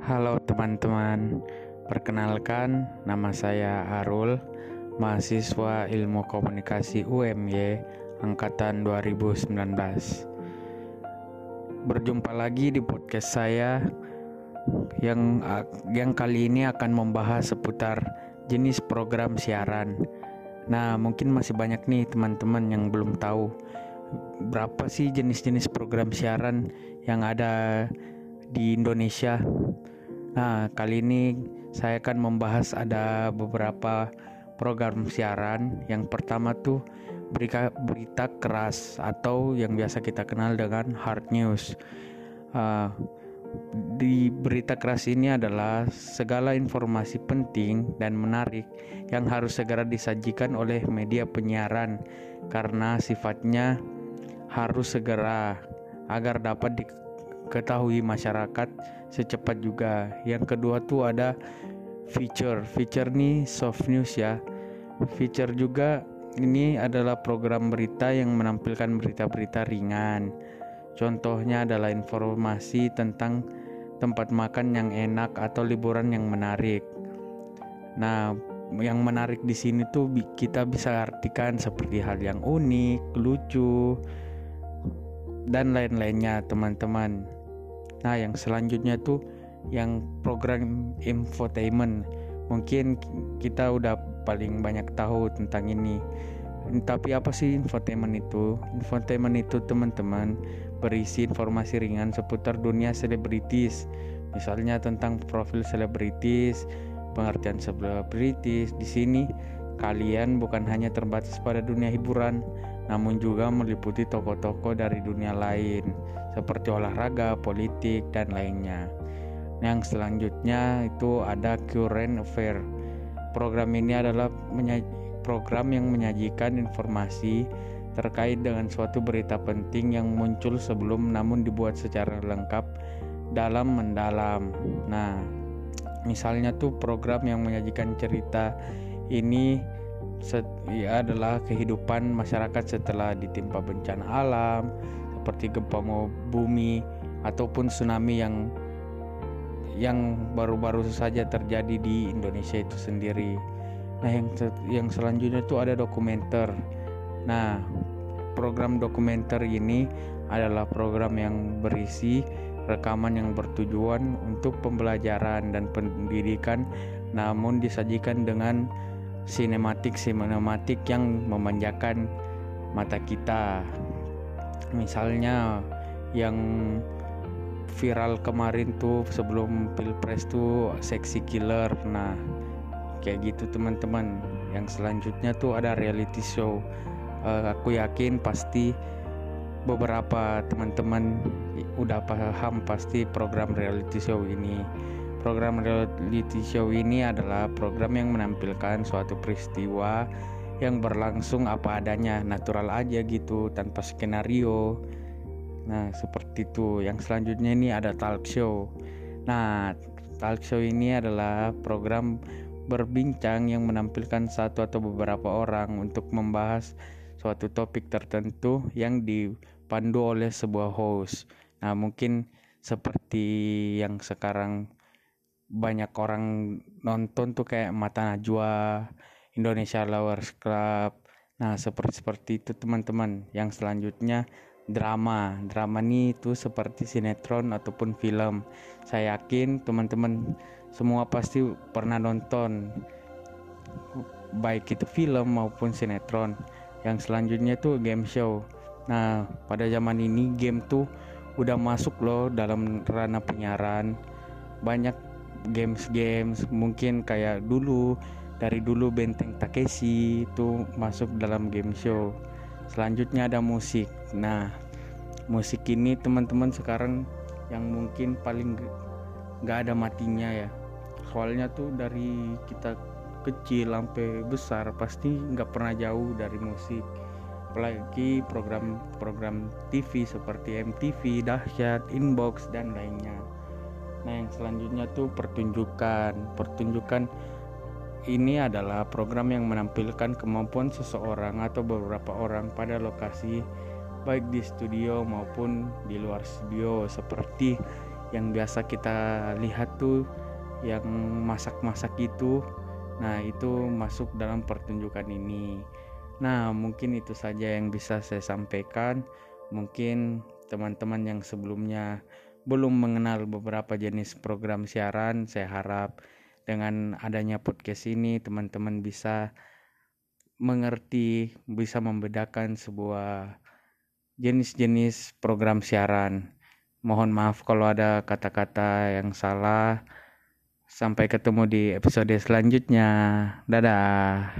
Halo teman-teman, perkenalkan nama saya Arul, mahasiswa Ilmu Komunikasi UMY angkatan 2019. Berjumpa lagi di podcast saya yang yang kali ini akan membahas seputar jenis program siaran. Nah, mungkin masih banyak nih teman-teman yang belum tahu berapa sih jenis-jenis program siaran yang ada di Indonesia. Nah, kali ini saya akan membahas ada beberapa program siaran. Yang pertama tuh berita, berita keras atau yang biasa kita kenal dengan hard news. Uh, di berita keras ini adalah segala informasi penting dan menarik yang harus segera disajikan oleh media penyiaran karena sifatnya harus segera agar dapat diketahui masyarakat secepat juga. Yang kedua tuh ada feature. Feature nih soft news ya. Feature juga ini adalah program berita yang menampilkan berita-berita ringan. Contohnya adalah informasi tentang tempat makan yang enak atau liburan yang menarik. Nah, yang menarik di sini tuh kita bisa artikan seperti hal yang unik, lucu, dan lain-lainnya, teman-teman. Nah, yang selanjutnya tuh yang program infotainment. Mungkin kita udah paling banyak tahu tentang ini. Tapi apa sih infotainment itu? Infotainment itu teman-teman berisi informasi ringan seputar dunia selebritis. Misalnya tentang profil selebritis, pengertian selebritis. Di sini kalian bukan hanya terbatas pada dunia hiburan, namun juga meliputi tokoh-tokoh dari dunia lain seperti olahraga, politik, dan lainnya. Yang selanjutnya itu ada current affair. Program ini adalah program yang menyajikan informasi terkait dengan suatu berita penting yang muncul sebelum namun dibuat secara lengkap dalam mendalam. Nah, misalnya tuh program yang menyajikan cerita ini set, ya adalah kehidupan masyarakat setelah ditimpa bencana alam seperti gempa bumi ataupun tsunami yang yang baru-baru saja terjadi di Indonesia itu sendiri. Nah, yang yang selanjutnya itu ada dokumenter. Nah, program dokumenter ini adalah program yang berisi rekaman yang bertujuan untuk pembelajaran dan pendidikan namun disajikan dengan sinematik sinematik yang memanjakan mata kita. Misalnya yang viral kemarin tuh sebelum pilpres tuh seksi killer. Nah kayak gitu teman-teman. Yang selanjutnya tuh ada reality show. Uh, aku yakin pasti beberapa teman-teman udah paham pasti program reality show ini Program reality show ini adalah program yang menampilkan suatu peristiwa yang berlangsung apa adanya, natural aja gitu, tanpa skenario. Nah, seperti itu. Yang selanjutnya ini ada talk show. Nah, talk show ini adalah program berbincang yang menampilkan satu atau beberapa orang untuk membahas suatu topik tertentu yang dipandu oleh sebuah host. Nah, mungkin seperti yang sekarang banyak orang nonton tuh kayak Mata Najwa, Indonesia Lovers Club. Nah, seperti seperti itu teman-teman. Yang selanjutnya drama. Drama ini tuh seperti sinetron ataupun film. Saya yakin teman-teman semua pasti pernah nonton baik itu film maupun sinetron. Yang selanjutnya tuh game show. Nah, pada zaman ini game tuh udah masuk loh dalam ranah penyiaran. Banyak games-games mungkin kayak dulu dari dulu Benteng Takeshi itu masuk dalam game show. Selanjutnya ada musik. Nah musik ini teman-teman sekarang yang mungkin paling nggak ada matinya ya. Soalnya tuh dari kita kecil sampai besar pasti nggak pernah jauh dari musik. Apalagi program-program TV seperti MTV, Dahsyat, Inbox dan lainnya. Nah, yang selanjutnya tuh pertunjukan. Pertunjukan ini adalah program yang menampilkan kemampuan seseorang atau beberapa orang pada lokasi baik di studio maupun di luar studio. Seperti yang biasa kita lihat tuh yang masak-masak itu. Nah itu masuk dalam pertunjukan ini. Nah mungkin itu saja yang bisa saya sampaikan. Mungkin teman-teman yang sebelumnya belum mengenal beberapa jenis program siaran saya harap dengan adanya podcast ini teman-teman bisa mengerti bisa membedakan sebuah jenis-jenis program siaran. Mohon maaf kalau ada kata-kata yang salah. Sampai ketemu di episode selanjutnya. Dadah